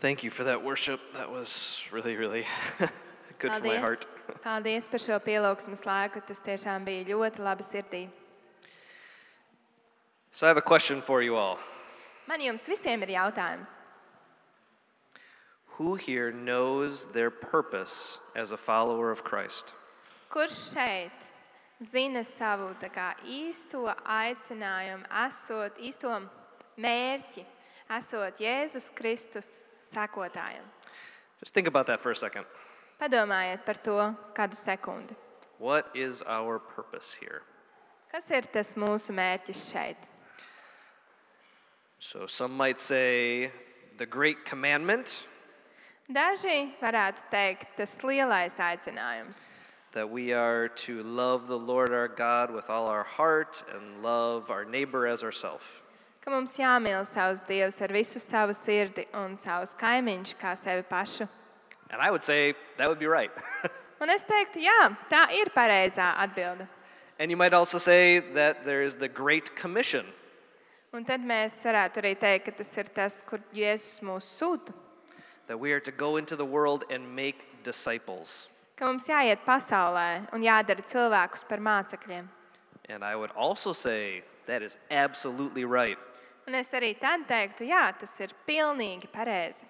Thank you for that worship. That was really, really good for my Paldies. heart. Paldies par šo pielūgsmes laiku. Tas tiešām bija ļoti labi sirdī. So I have a question for you all. Man jums visiem ir jautājums. Who here knows their purpose as a follower of Christ? Kurš šeit zina savu tā kā, īsto aicinājumu, esot īsto mērķi, esot Jēzus Kristus Just think about that for a second. Padomājiet par to kādu sekundi. What is our purpose here? Kas ir tas mūsu mērķis šeit? So some might say the great commandment Daži varētu teikt, tas lielais aicinājums, that we are to love the Lord our God with all our heart and love our neighbor as ourselves. Ka mums jāmīl savus dievus ar visu savu sirdi un savus kaimiņus kā sevi pašu. And I would say that would be right. Un es teiktu, jā, tā ir pareizā atbilde. and you might also say that there is the Great Commission Un tad mēs varētu arī teikt, ka tas ir tas, kur Jēzus mūs sūta. that we are to go into the world and make disciples. Ka mums jāiet pasaulē un jādara cilvēkus par mācekļiem. And I would also say that is absolutely right. Un es arī tad teiktu, jā, tas ir pilnīgi pareizi.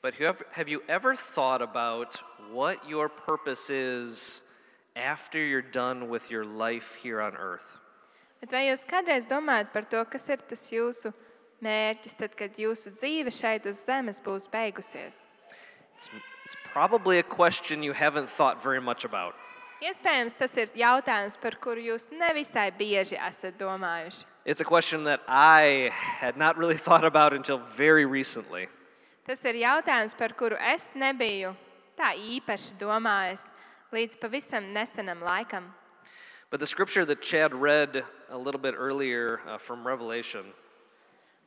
But have, have you ever thought about what your purpose is after you're done with your life here on earth? Bet vai jūs kādreiz domājat par to, kas ir tas jūsu mērķis, tad, kad jūsu dzīve šeit uz zemes būs beigusies? It's, it's probably a question you haven't thought very much about. Iespējams, tas ir jautājums, par kuru jūs nevisai bieži esat domājuši. It's a question that I had not really thought about until very recently. Tas ir jautājums, par kuru es nebiju tā īpaši domājis līdz pavisam nesenam laikam. But the scripture that Chad read a little bit earlier uh, from Revelation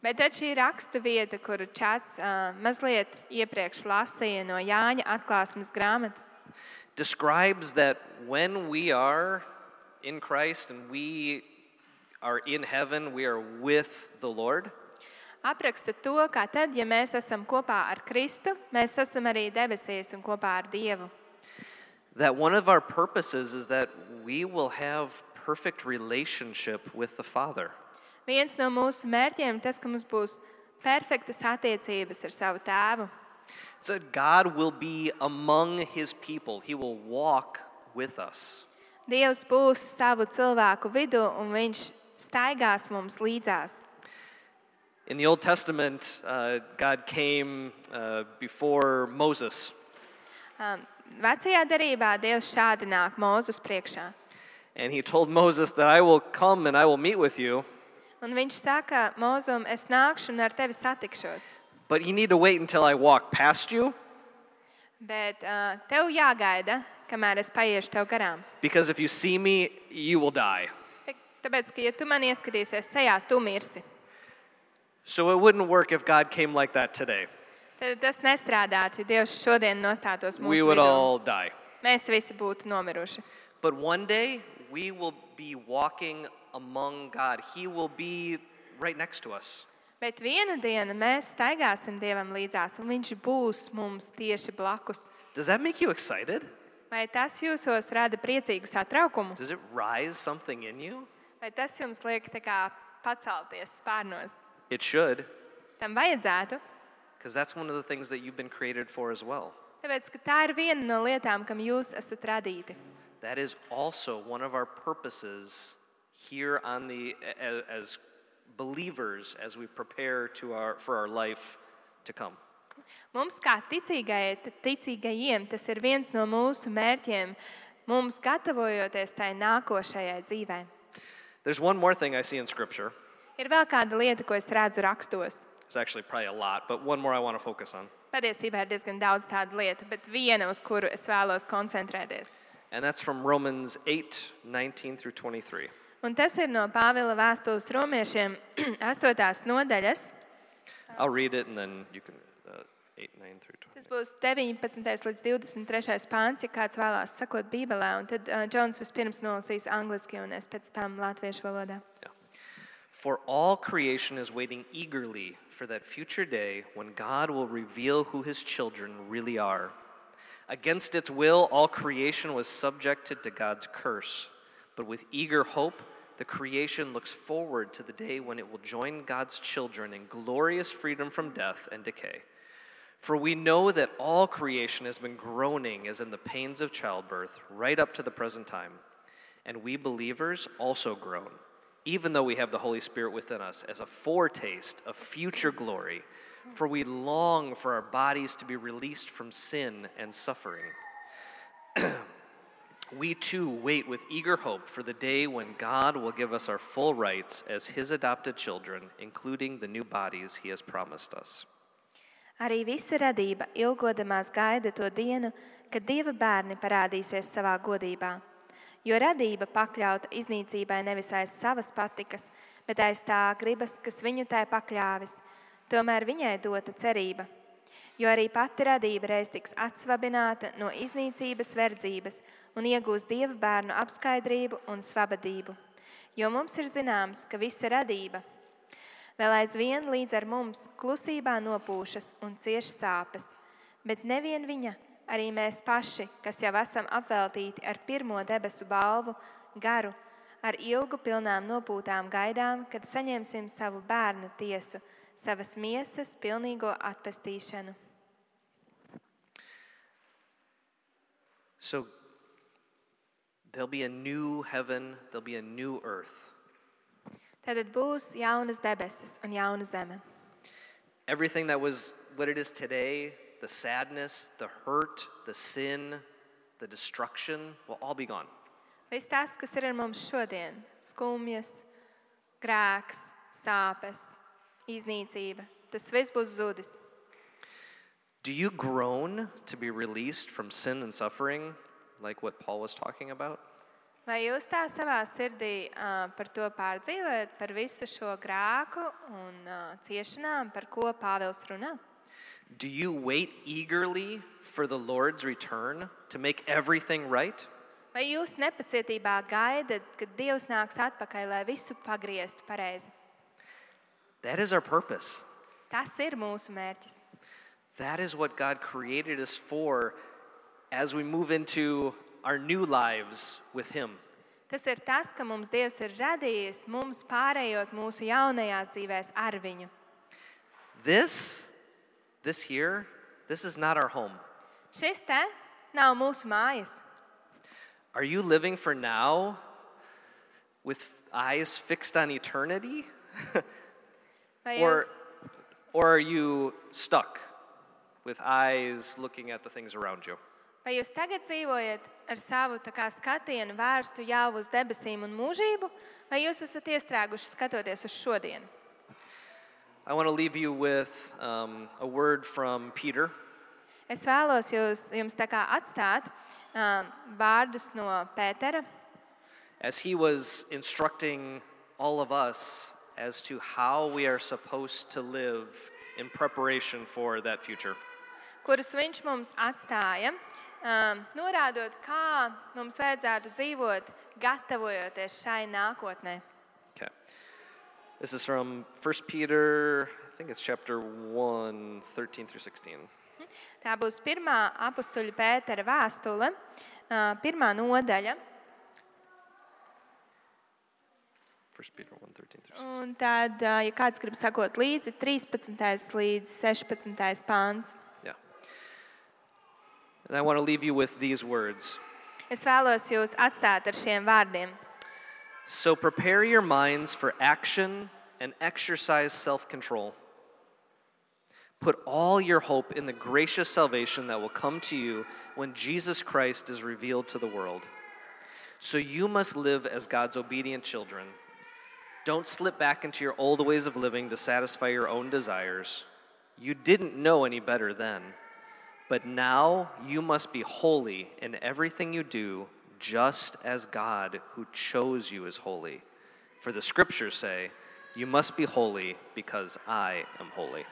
Bet tad šī raksta vieta, kuru Čats uh, mazliet iepriekš lasīja no Jāņa atklāsmes grāmatas, describes that when we are in Christ and we are in heaven, we are with the Lord. apraksta to, kā tad, ja mēs esam kopā ar Kristu, mēs esam arī debesīs un kopā ar Dievu. That one of our purposes is that we will have perfect relationship with the Father. Viens no mūsu mērķiem tas, ka mums būs perfektas attiecības ar savu tēvu. So God will be among his people. He will walk with us. Dievs būs savu cilvēku vidū un viņš staigās mums līdzās. In the Old Testament, uh, God came uh, before Moses, Um, Vecajā darbā Dievs šādi nāk Mūzus priekšā. and he told Moses that I will come and I will meet with you, Un viņš saka, Mūzum, es nākšu un ar tevi satikšos. But you need to wait until I walk past you, Bet uh, tev jāgaida, kamēr es paiešu tev garām. because if you see me, you will die. Tāpēc, ka, ja tu man ieskatīsies sejā, tu mirsi. So it wouldn't work if God came like that today. Tad tas nestrādātu, ja Dievs šodien nostātos We mūsu would vidū. all die. Mēs visi būtu nomiruši. But one day, we will be walking among God. He will be right next to us. Bet vienu dienu mēs staigāsim Dievam līdzās, un Viņš būs mums tieši blakus. Does that make you excited? Vai tas jūsos rada priecīgu satraukumu? Does it rise something in you? Vai tas jums liek tā kā pacelties spārnos? It should, Tam vajadzētu, because that's one of the things that you've been created for as well. tāpēc ka tā ir viena no lietām, kam jūs esat radīti. That is also one of our purposes here on the a- as believers as we prepare to our, for our life to come. Mums, kā ticīgai, ticīgajiem, tas ir viens no mūsu mērķiem, mums gatavojoties tai nākošajai dzīvei. There's one more thing I see in Scripture. Ir vēl kāda lieta, ko es redzu rakstos. It's actually probably a lot, but one more I want to focus on. Patiesībā ir diezgan daudz tādu lietu, bet viena, uz kuru es vēlos koncentrēties. And that's from Romans 8 19 through 23. Un tas ir no Pāvila vēstules romiešiem 8. nodaļas. I'll read it and then you can, uh, 8, 9 through 20. Tas būs 19. līdz 23. pāns, ja kāds vēlās sakot Bībelē. Un tad uh, Džons vispirms nolasīs angliski, un es pēc tam latviešu valodā. For all creation is waiting eagerly for that future day when God will reveal who his children really are. Against its will, all creation was subjected to God's curse. But with eager hope, the creation looks forward to the day when it will join God's children in glorious freedom from death and decay. For we know that all creation has been groaning as in the pains of childbirth right up to the present time. And we believers also groan, even though we have the Holy Spirit within us as a foretaste of future glory. For we long for our bodies to be released from sin and suffering. we too wait with eager hope for the day when God will give us our full rights as His adopted children, including the new bodies He has promised us. Arī visa radība ilgodamās gaida to dienu, kad dieva bērni parādīsies savā godībā. Jo radība pakļauta iznīcībai nevis aiz savas patikas, bet aiz tā gribas, kas viņu tai pakļāvis. Tomēr viņai dota cerība. Jo arī pati radība reiz tiks atsvabināta no iznīcības verdzības un iegūs dieva bērnu apskaidrību un svabadību. Jo mums ir zināms, ka visa radība vēl aizvien līdz ar mums klusībā nopūšas un cieš sāpes, bet nevien viņa, arī mēs paši, kas jau esam apveltīti ar pirmo debesu balvu, garu, ar ilgu pilnām nopūtām gaidām, kad saņemsim savu bērnu tiesu, savas miesas pilnīgo atpestīšanu. So there'll be a new heaven, there'll be a new earth. Tad būs jaunas debesis un jauna zeme. Everything that was what it is today, the sadness, the hurt, the sin, the destruction, will all be gone. Viss tas, kas ir ar mums šodien, skumjas, grēks, sāpes, iznīcība, tas viss būs zudis. Do you groan to be released from sin and suffering, like what Paul was talking about? Vai jūs tā savā sirdī uh, par to pārdzīvojat, par visu šo grēku un uh, ciešanām, par ko Pāvils runā? Do you wait eagerly for the Lord's return to make everything right? Vai jūs nepacietībā gaidat, kad Dievs nāks atpakaļ, lai visu pagrieztu pareizi? That is our purpose. Tas ir mūsu mērķis. That is what God created us for as we move into our new lives with Him. Tas ir tas, ka mums Dievs ir radījis, mums pārējot mūsu jaunajās dzīvēs ar viņu. This, this here, this is not our home. Šis te nav mūsu mājas. Are you living for now with eyes fixed on eternity? Or, or are you stuck with eyes looking at the things around you? vai jūs tagad dzīvojat ar savu kā, skatienu vērstu jau uz debesīm un mūžību, vai jūs esat iestrēguši skatoties uz šodienu? I want to leave you with um, a word from Peter. Es vēlos jūs, jums tā kā atstāt um, vārdus no Pētera, as he was instructing all of us as to how we are supposed to live in preparation for that future. kurus viņš mums atstāja, um, norādot, kā mums vajadzētu dzīvot, gatavojoties šai nākotnē. Okay. This is from 1 Peter, I think it's chapter 1, 13 through 16. Tā būs pirmā Pētera vēstule, uh, pirmā nodaļa. 1 Peter 1, 13 16. Un tad, ja kāds grib sakot līdzi, 13. līdz 16. pāns. Yeah. And I want to leave you with these words. Es vēlos jūs atstāt ar šiem vārdiem. So prepare your minds for action and exercise self control. Put all your hope in the gracious salvation that will come to you when Jesus Christ is revealed to the world. So you must live as God's obedient children. Don't slip back into your old ways of living to satisfy your own desires. You didn't know any better then. But now you must be holy in everything you do, just as God who chose you is holy. For the scriptures say, You must be holy because I am holy.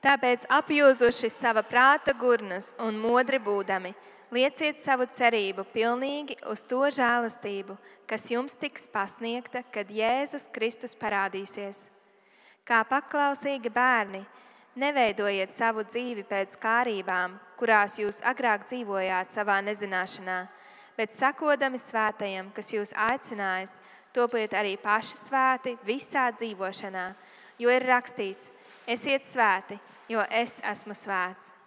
Tāpēc apjūzuši sava prāta gurnas un modri būdami, Lieciet savu cerību pilnīgi uz to žēlastību, kas jums tiks pasniegta, kad Jēzus Kristus parādīsies. Kā paklausīgi bērni, neveidojiet savu dzīvi pēc kārībām, kurās jūs agrāk dzīvojāt savā nezināšanā, bet sakodami svētajam, kas jūs aicinājis, topiet arī paši svēti visā dzīvošanā, jo ir rakstīts: Esiet svēti, jo es esmu svēts.